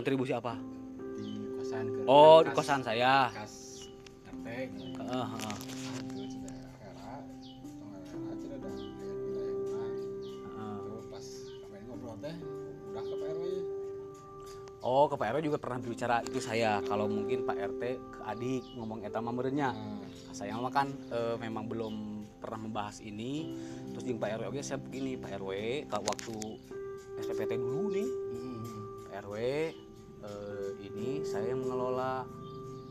kontribusi apa? Di kosan ke oh di kas- kosan saya. kas RT ya. oh ke Pak RW juga pernah berbicara itu saya. Kalau mungkin Pak RT ke adik ngomong eta mamernya Nah, saya mah kan eh, memang belum pernah membahas ini. Terus di Pak RW oke saya begini Pak RW kalau waktu SPPT dulu nih. Mm, Pak RW eh, ini saya yang mengelola.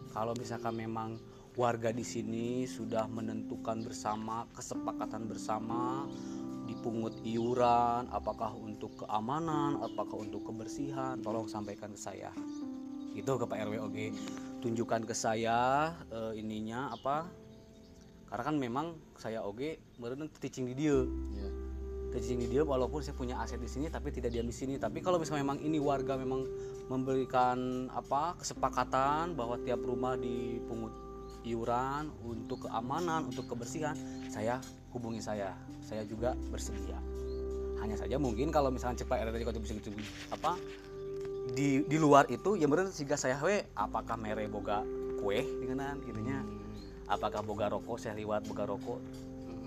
Kalau misalkan memang warga di sini sudah menentukan bersama kesepakatan bersama dipungut iuran apakah untuk keamanan apakah untuk kebersihan tolong sampaikan ke saya. Itu ke Pak RW oke. Tunjukkan ke saya eh, ininya apa. Karena kan memang saya oge meureun teaching di dia. Ya. teaching di dia walaupun saya punya aset di sini tapi tidak diam di sini. Tapi kalau misalnya memang ini warga memang memberikan apa kesepakatan bahwa tiap rumah dipungut iuran untuk keamanan untuk kebersihan saya hubungi saya. Saya juga bersedia. Hanya saja mungkin kalau misalnya cepat ada tadi kontribusi kontribusi apa di di luar itu ya bener jika saya we apakah mere boga kue? Dengan itunya apakah boga rokok? Saya liwat boga rokok?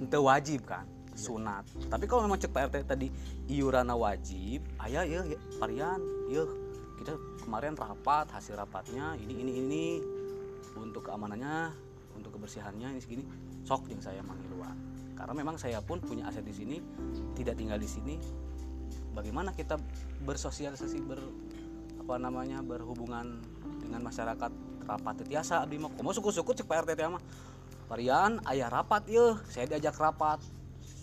Itu wajib kan? Sunat. Tapi kalau memang cek Pak RT tadi iuranna wajib ayah ya ya, varian ya kita kemarin rapat hasil rapatnya ini ini ini. Untuk keamanannya untuk kebersihannya ini segini. Sok yang saya manggiluan karena memang saya pun punya aset di sini tidak tinggal di sini. Bagaimana kita bersosialisasi ber apa namanya berhubungan dengan masyarakat? Rapat tiasa abdi komo suku-suku cek Pak RT teh mah? Varian ayah rapat ya saya diajak rapat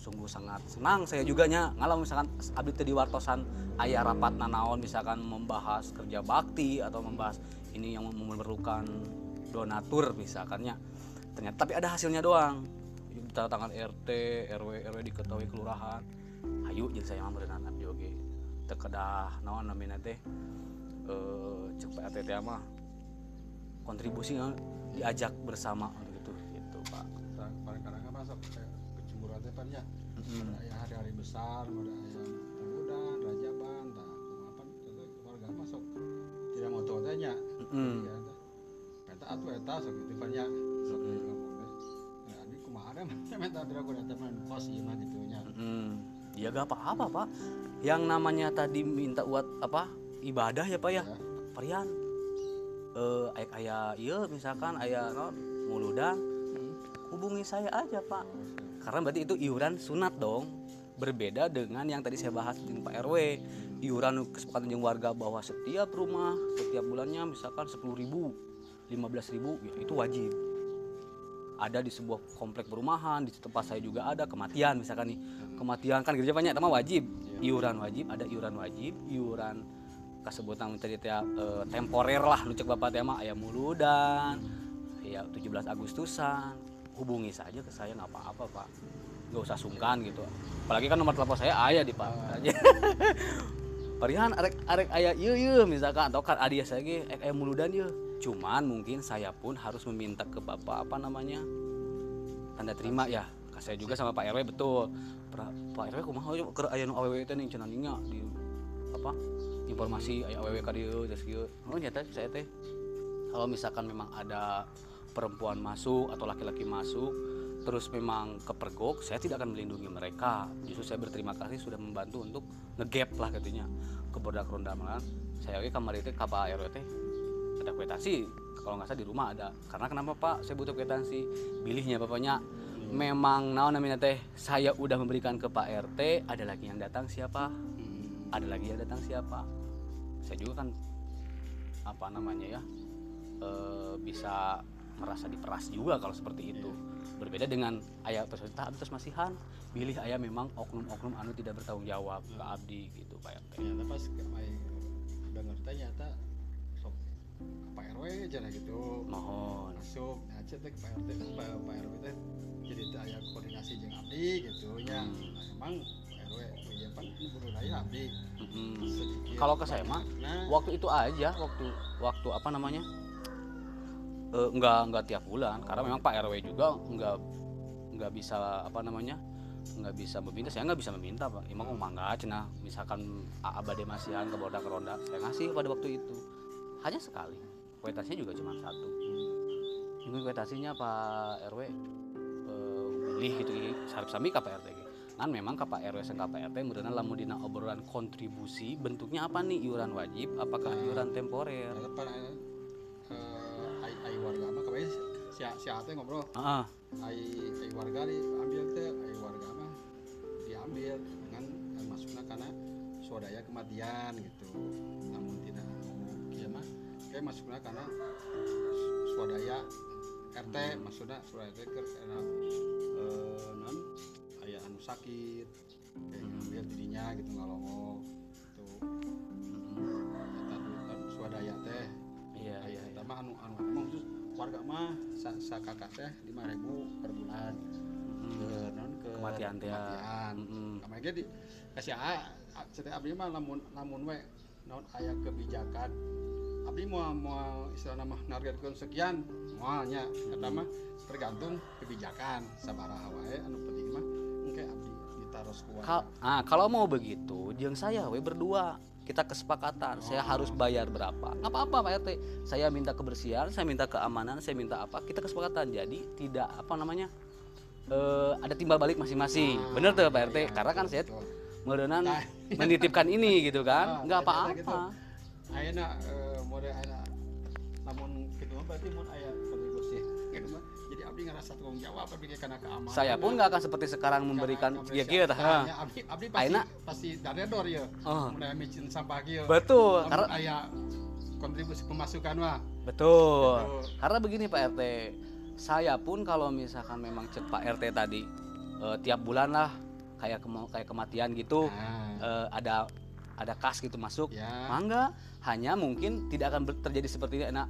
sungguh sangat senang saya juga nya ngalah misalkan abdi teu di wartosan ayah rapat nanaon misalkan membahas kerja bakti atau membahas ini yang memerlukan donatur misalkannya. Ternyata tapi ada hasilnya doang. Tanda tangan RT RW RW diketahui kelurahan. Ayo jeung saya mah berenang abdi oge. Teu kedah naon namina teh? Eh cek teh mah kontribusi yang diajak bersama untuk itu gitu Pak. Kan masuk teh pan ya. Mm-mm. Ada hari-hari besar, ada ayam kemudian, rajaban, tah apa keluarga masuk tidak mau tahu tanya. Ya, tah. Kata atuh eta sok gitu pan ya. Sok ngomong teh. Ya ini kumaha ada minta tidak kudu teman kos ieu mah gitu nya. Mm, ya gak apa-apa pak. Yang namanya tadi minta buat apa ibadah ya pak ya. Ya. Varian. Eh ayah ayah iya misalkan ayah non muludan hubungi saya aja pak. Karena berarti itu iuran sunat dong. Berbeda dengan yang tadi saya bahas di Pak RW. Iuran kesepakatan dengan warga bahwa setiap rumah setiap bulannya misalkan 10.000 ribu, 15 ribu, ya itu wajib. Ada di sebuah komplek perumahan, di tempat saya juga ada kematian misalkan nih. Kematian kan gereja banyak, tema wajib. Iuran wajib, ada iuran wajib, iuran kasebutan tadi teh eh, temporer lah lu cek bapak teh mah aya muludan ya 17 Agustusan hubungi saja ke saya nggak apa-apa pak. Nggak usah sungkan gitu. Apalagi kan nomor telepon saya ayah di pak. Aja. Parihan arek arek ayah iya iya misalkan. Atau kan adia saya ge ek aya muludan iya. Cuman mungkin saya pun harus meminta ke bapak apa namanya tanda terima ya. Ke saya juga sama Pak RW betul. Pra- Pak RW kumaha we keur aya nu awewe teh ning cenah nya di apa informasi aya awewe ka dieu geus kieu oh nyata saya teh kalau misalkan memang ada perempuan masuk atau laki-laki masuk terus memang kepergok saya tidak akan melindungi mereka. Justru saya berterima kasih sudah membantu untuk ngegap lah katanya ke bodak rondaman saya oke kamar itu kapa RW teh ada kwitansi kalau nggak salah di rumah ada. Karena kenapa pak? Saya butuh kwitansi. Pilihnya bapaknya. Memang naon namanya teh? Saya udah memberikan ke Pak RT ada lagi yang datang siapa? Ada lagi yang datang siapa? Saya juga kan apa namanya ya eh, bisa merasa diperas juga kalau seperti itu. Berbeda dengan ayah peserta atas masihan pilih ayah memang oknum-oknum anu tidak bertanggung jawab ke abdi gitu Pak RT Ternyata pas udah ngerti ternyata sok Pak RW aja lah gitu. mohon. Masuk nah cek teh Pak RT Pak, Pak RW teh jadi teh aya koordinasi jeung abdi gitu ya. Nah, emang Pak RW oh iya abdi. Sedikit Kalau ke saya mah, waktu itu aja waktu waktu apa namanya Eh, nggak nggak tiap bulan. Karena memang Pak RW juga nggak nggak bisa apa namanya nggak bisa meminta. Saya nggak bisa meminta pak. Emang oh mangga cina misalkan A- abade masihan ke bodak ronda saya ngasih pada waktu itu. Hanya sekali. Kuitansinya juga cuma satu. Mungkin kuitansinya pak rw eh, milih gitu. Sarip sami rt kan memang ke pak rw pak rt kemudian lamun dina obrolan kontribusi bentuknya apa nih? Iuran wajib apakah iuran temporer si si ate ngobrol ah ai ai warga diambil teh ai warga mah diambil dengan kan masuknya karena swadaya kematian gitu. Namun tidak kieu mah. Kayak masuknya karena swadaya RT maksudnya swadaya keur karena eh, non aya anu sakit kayak ngambil dirinya gitu ngalongok gitu. Eta duit kan swadaya teh. Iya iya Aya eta mah anu anu emang khusus warga mah sa, sa kakak teh 5000 per bulan. Ke non ke Kematian teh, ya. kematian. Mm-mm. Kamana ge di kasih a setiap abdi mah lamun lamun we non aya kebijakan. Abdi mau mau istilahna mah nargetkeun sekian moal nya eta mah tergantung kebijakan. Sabaraha wae anu penting mah engke abdi ditaros ku Kal- ah, kalau mau begitu, jeung saya we berdua kita kesepakatan saya harus bayar berapa. Nggak apa-apa pak rt saya minta kebersihan saya minta keamanan saya minta apa kita kesepakatan. Jadi tidak apa namanya eh, ada timbal balik masing-masing. Ah, bener tuh pak rt iya, karena kan saya betul. merenan Nah, menitipkan ini gitu Ah, kan nggak ternyata apa-apa. gitu. Ayeuna eh, mode ayeuna namun gitu berarti mun aya gitu jadi abdi ngerasa tanggung jawab abdi kana keamanan saya pun nggak akan seperti sekarang memberikan ya gitu tah abdi abdi pasti Ayeuna. pasti daredor ya Oh. mun aya micin sampah kieu betul karena aya kontribusi pemasukan mah Betul. Betul. Karena begini Pak RT, saya pun kalau misalkan memang cek Pak RT tadi eh, tiap bulan lah kayak kema- kayak kematian gitu nah eh, ada ada kas gitu masuk. ya Mangga, hanya mungkin tidak akan terjadi seperti ini enak.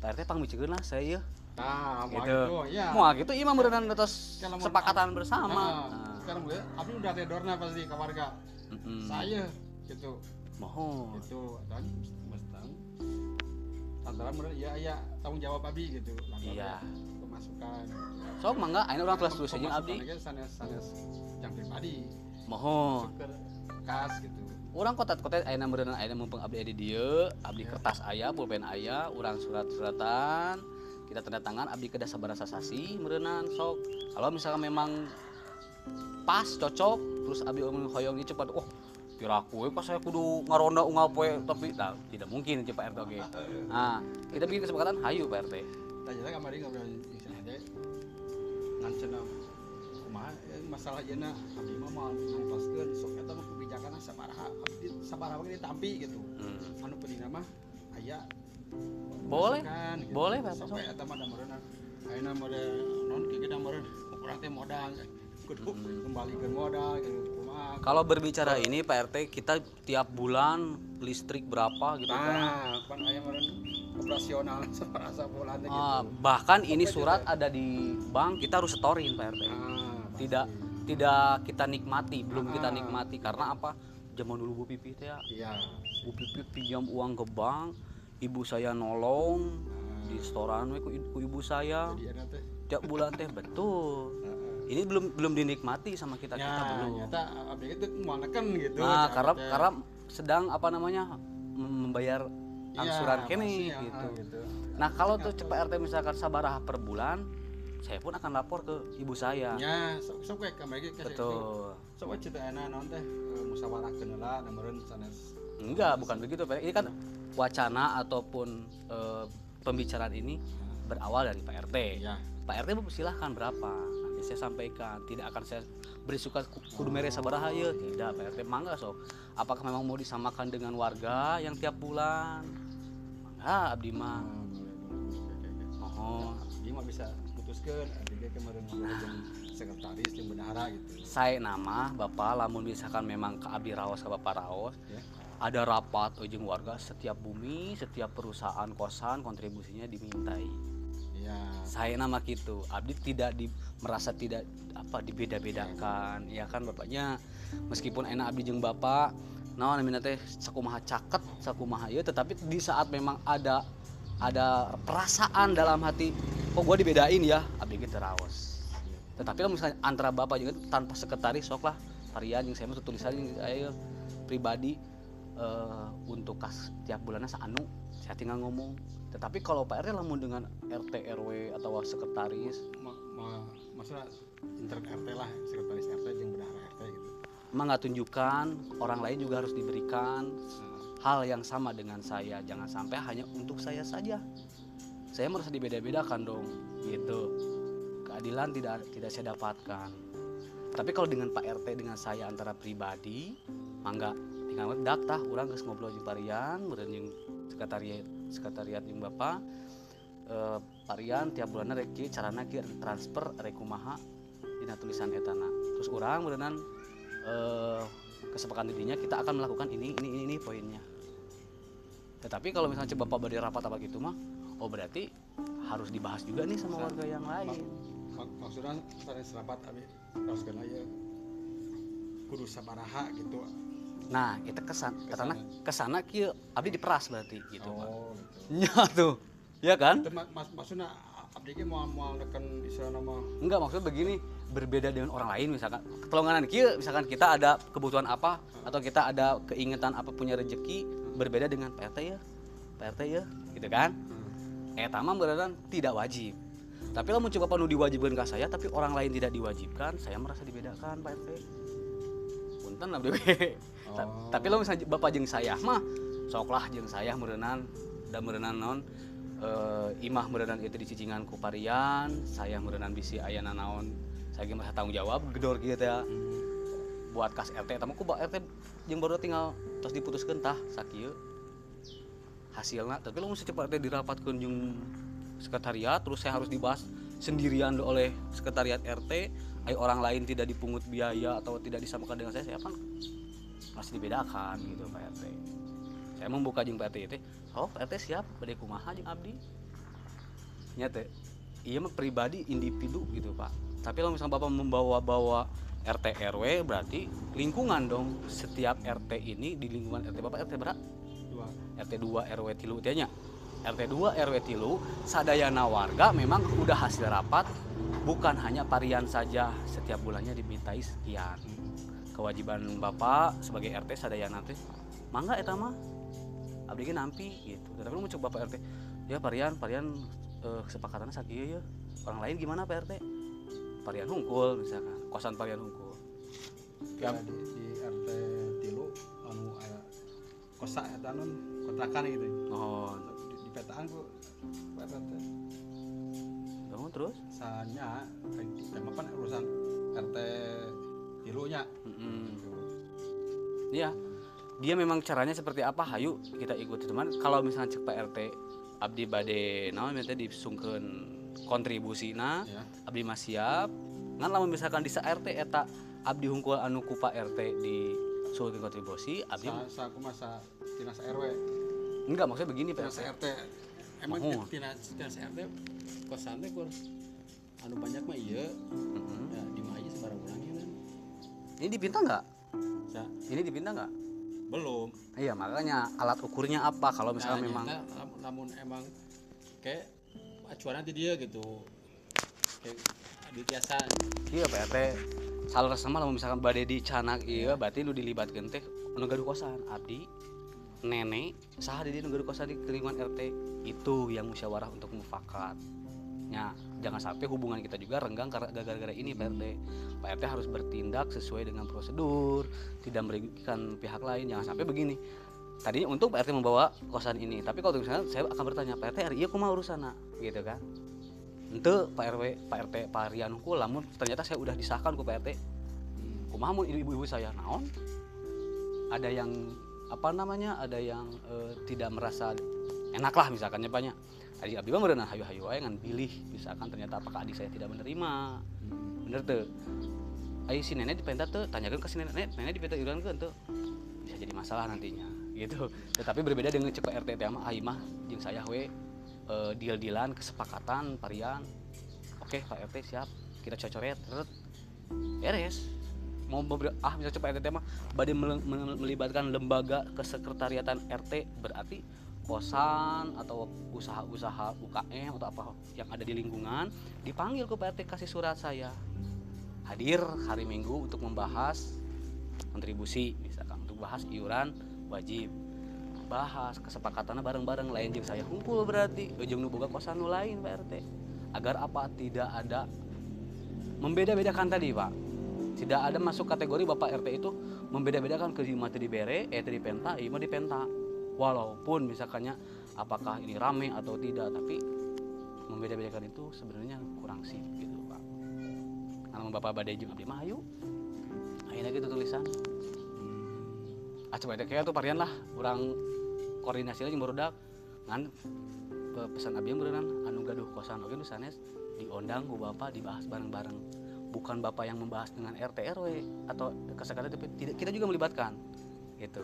Pak RT pangmicikeun lah saya ya. nah Gitu. gitu ya Mau gitu imam berenang atas kesepakatan bersama. Nah, Nah, sekarang gue abdi udah daredorna pasti ke warga mm-mm. saya gitu Mohon. itu dan mustang antara mereka ya ya tanggung jawab abdi gitu Lantaran Iya. ya, pemasukan Sok mangga ayeuna orang kelas 2 saja Pemasukan abdi. sanes sanes yang pribadi Mohon. ke kas gitu orang kotat-kotat ayeuna meureun ayeuna mumpung abdi aya di dieu abdi kertas aya pulpen aya urang surat-suratan kita tanda tangan abdi kedah sabaraha sasi meureunnan sok. Kalau misalkan memang pas cocok terus abdi omong hoyong ieu cepat oh piraku we pas saya kudu ngaronda unggal poe tapi nah, tidak mungkin cek Pak RT oge nah kita bikin kesepakatan hayu Pak RT tanya lah kemarin ngobrol di sana kumaha eh, masalah jeuna abdi mah mau ngongkoskeun sok eta mah sabaraha abdi sabaraha ge ditampi gitu Hmm. anu penting mah aya Boleh. masukan, gitu. Boleh, Pak. sampai eta mah da meureun ayeuna mode non kieu da meureun urang teh modal kudu kembalikan modal gitu kalau berbicara ini Pak RT kita tiap bulan listrik berapa gitu kan nah pan aya meureun operasional sabarasa bulan teh gitu Ah, bahkan ini surat ada di bank kita harus setorin Pak RT. Ah, Tidak pasti. Tidak kita nikmati, belum kita Ah. nikmati karena apa? Zaman dulu Bu Pipi teh ya, iya Bu Pipi pinjam uang ke bank, ibu saya nolong di setoran we ku, ku ibu saya tiap bulan teh betul. Ini belum belum dinikmati sama kita kita ya belum. nyata abdi itu mau neken gitu Nah, karena teh. karena sedang apa namanya mem- membayar Iya, angsuran kene ya, gitu. gitu. Nah kalau tuh cepat RT misalkan sabaraha per bulan, saya pun akan lapor ke ibu saya. ya sok sok ge kasih itu. Betul. sok cerita enak naon teh eh, musyawarahkeun heula da meureun sanes Enggak, bukan begitu Pak. Ini kan wacana ataupun eh, pembicaraan ini berawal dari Pak RT. ya Pak RT silahkan berapa? Nanti saya sampaikan. Tidak akan saya beri suka ku- kudu mere sabaraha ya. Tidak Pak RT mangga sok. Apakah memang mau disamakan dengan warga yang tiap bulan? Mangga abdi mah. Ah, oke. Mohon. dia mah bisa jeung sekretaris bendahara gitu. Saya nama Bapak lamun misalkan memang ke Abdi Raos ke Bapak Raos ya. ada rapat ujung warga setiap bumi setiap perusahaan kosan kontribusinya dimintai. Iya saya nama gitu. Abdi tidak di, merasa tidak apa dibeda-bedakan. Ya. Kan bapaknya meskipun enak Abdi jeung Bapak nah namanya teh sakumaha caket sakumaha ya tetapi di saat memang ada ada perasaan dalam hati kok gue dibedain ya? Abdi gitu raos. Tetapi kalau misalnya antara bapak juga tanpa sekretaris sok lah. Varian yang saya mau tulisan yang saya pribadi eh, untuk kas tiap bulannya saanu saya tinggal ngomong. Tetapi kalau Pak RT lamun dengan RT RW atau sekretaris. Ma, ma, maksudnya intern RT lah sekretaris RT yang bendahara RT gitu. Emang nggak tunjukkan orang lain juga harus diberikan hal yang sama dengan saya. Jangan sampai hanya untuk saya saja. Saya merasa dibeda-bedakan dong gitu. Keadilan tidak tidak saya dapatkan. Tapi kalau dengan Pak RT dengan saya antara pribadi mangga tinggal dak tah. Orang geus ngobrol jeung parian meureun jeung sekretariat sekretariat jeung bapak. Parian tiap bulan rek kieu carana kieu transfer rek kumaha dina tulisan etana. Terus orang meureunnan eh, kesepakatan dirinya kita akan melakukan ini ini ini, ini poinnya tetapi kalau misalnya coba bapak beri rapat apa gitu mah oh berarti harus dibahas juga nih sama warga yang lain. Mak- maksudnya pada serapat abi. Harus kena ya kudu sabaraha gitu. Nah itu kesan. Karena ke sana kieu abdi diperas berarti gitu pak. Oh gitu. Ya tuh. Ya kan? Itu mas- maksudnya abdi ge mau mau neken istilah nama enggak maksudnya begini. Berbeda dengan orang lain misalkan. Ketolonganan kieu misalkan kita ada kebutuhan apa atau kita ada keinginan apa punya rezeki berbeda dengan PRT ya. PRT ya gitu kan? Eh tamam beneran tidak wajib. Tapi kalau mencoba penuh diwajibkan ke saya tapi orang lain tidak diwajibkan saya merasa dibedakan Pak RT punten. Ta- Oh. tapi lo misalnya bapak jeng saya mah soklah jeng saya merenan dan merenan non eh, imah merenan itu di cicingan ku parian saya merenan bisi ayana naon? Saya merasa tanggung jawab gedor gitu ya buat kas RT tamu ku RT yang baru tinggal terus diputuskan tah sakieu hasilnya tapi lo mesti cepat RT dirapatkan jeung sekretariat terus saya harus dibahas sendirian oleh sekretariat RT ay orang lain tidak dipungut biaya atau tidak disamakan dengan saya saya kan masih dibedakan gitu Pak RT saya membuka jeung Pak RT itu oh Pak RT siap? Bade kumaha jeung abdi? Nyata iya mah pribadi individu gitu Pak. Tapi kalau misalnya Bapak membawa-bawa RT RW berarti lingkungan dong. Setiap RT ini di lingkungan RT Bapak RT berapa? Dua. RT 2 RW tilu tianya RT 2 RW tilu sadayana warga memang udah hasil rapat. Bukan hanya parian saja setiap bulannya dimintai sekian. Kewajiban bapak sebagai RT sadayana teh mangga eta mah abdi ge nampi gitu. Tapi lu mau coba Pak RT ya parian parian eh, kesepakatannya sakieu ya orang lain gimana Pak RT parian hungkul misalkan. Kosan parian hungkul. Ya di, di RT tilu anu aya kosa eta non kontrakan gitu. Oh. Di, di petaan ku RT oh, terus? Sanya tema kan urusan RT tilunya. Mm-mm. gitu. Iya, dia memang caranya seperti apa? Hayu kita ikuti teman. Kalau misalnya cek Pak RT Abdi Bade, naon minta disungkeun kontribusina, ya Abdi mah siap. Ngan lamun misalkan di RT eta Abdi hungkul anu ku Pak RT di sukeun kontribusi, Abdi sa sa kumaha sa tina sa RW enggak maksudnya begini Pak sa RT. Emang tina sa RT kosan teh kur anu banyak mah iya Mhm. ya di mah aja sebarang ya kan Ini dipinta nggak? Sa, Ini dipinta nggak? belum Iya makanya alat ukurnya apa kalau misalnya Nah, memang lam- namun emang kayak acuan nanti dia gitu. Kayak di biasa iya Pak RT salah sama lamun misalkan bade di canak iya berarti nu dilibatkeun teh gaduh kosan abdi nenek saha di gaduh kosan di lingkungan RT itu yang musyawarah untuk mufakat. Ya jangan sampai hubungan kita juga renggang karena gara-gara ini Pak RT Pak RT harus bertindak sesuai dengan prosedur tidak merugikan pihak lain. Jangan sampai begini tadinya untuk Pak RT membawa kosan ini. Tapi kalau misalnya saya akan bertanya Pak RT hari iya kumaha urusanna gitu kan. Ente Pak RW Pak RT Pak Rian ku lamun ternyata saya udah disahkan ku Pak RT kumaha ibu-ibu saya. Naon? Ada yang apa namanya ada yang eh, tidak merasa enak lah misalkan banyak Adi abdi mah meureun hayu-hayu wae ngan pilih. Misalkan ternyata apakah adik saya tidak menerima. Bener tuh ayo si nenek dipenta tuh tanyakan ke si nenek. Nenek, nenek dipenta iuran ke tuh bisa jadi masalah nantinya gitu. Tetapi berbeda dengan cepat RT mah aing mah saya we eh, deal-dealan kesepakatan parian. Oke Pak RT siap. Kita cocoret terus beres. Mau beber- ah bisa cepat RT mah. Badai melibatkan lembaga kesekretariatan RT berarti kosan atau usaha-usaha UKM atau apa yang ada di lingkungan dipanggil ke Pak RT kasih surat saya. Hadir hari Minggu untuk membahas kontribusi misalkan untuk bahas iuran wajib bahas kesepakatannya bareng-bareng. Lain jeung saya kumpul berarti ujung nu boga kosan nu lain Pak RT agar apa? Tidak ada membeda-bedakan tadi Pak. Tidak ada masuk kategori Bapak RT itu membeda-bedakan ke mati di bere eh di penta mah di penta. Walaupun misalkannya apakah ini rame atau tidak tapi membeda-bedakan itu sebenarnya kurang sih gitu Pak. Karena Bapak badai juga abdi mah ayo akhirnya gitu tulisan ah coba deh kayak tuh varian lah orang koordinasi lagi barudak ngan pe- pesan abdi beneran anu gaduh kosan oke nu sanes diundang ku bapak dibahas bareng-bareng bukan bapak yang membahas dengan RT RW atau kesakatan tapi tidak kita juga melibatkan gitu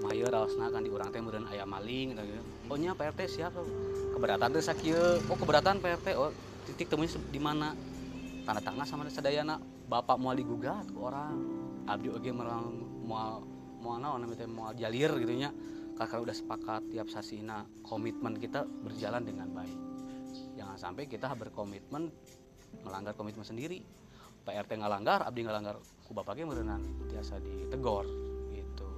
Mayo raosna kan di urang teh meureun aya maling gitu. Oh nya Pak RT siap tuh. Keberatan teh sakieu. Oh keberatan Pak RT. Oh titik temunya di mana? Tanda tangan sama sadayana bapak mau digugat orang. Abdi oge merang mau mau naon namanya mau jalir gitu nya. Kakak udah sepakat tiap sasina komitmen kita berjalan dengan baik. Jangan sampai kita berkomitmen melanggar komitmen sendiri. Pak RT ngalanggar, abdi ngalanggar ku bapaknya merenang biasa ditegor gitu.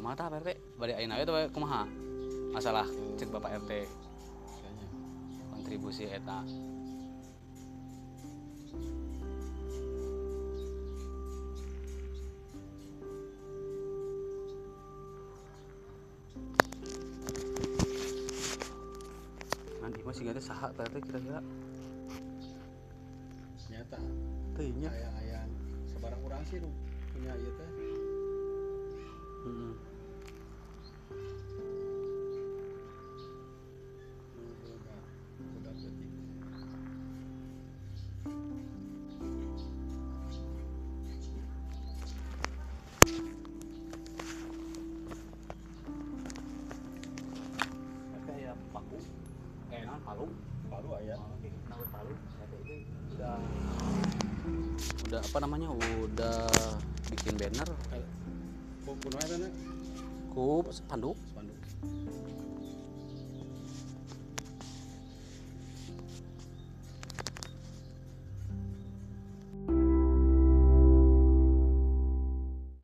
Kumaha tah Pak RT? Bade ayeuna we kumaha? Masalah cek Bapak RT kontribusi eta. Nanti masih gak ada saha Pak RT kira-kira Nyata. Teunya. Ayah-ayah sebarang orang sih punya ieu teh. Heeh. Itu udah udah apa namanya? Udah bikin banner Ku kunaon eta na? ku spanduk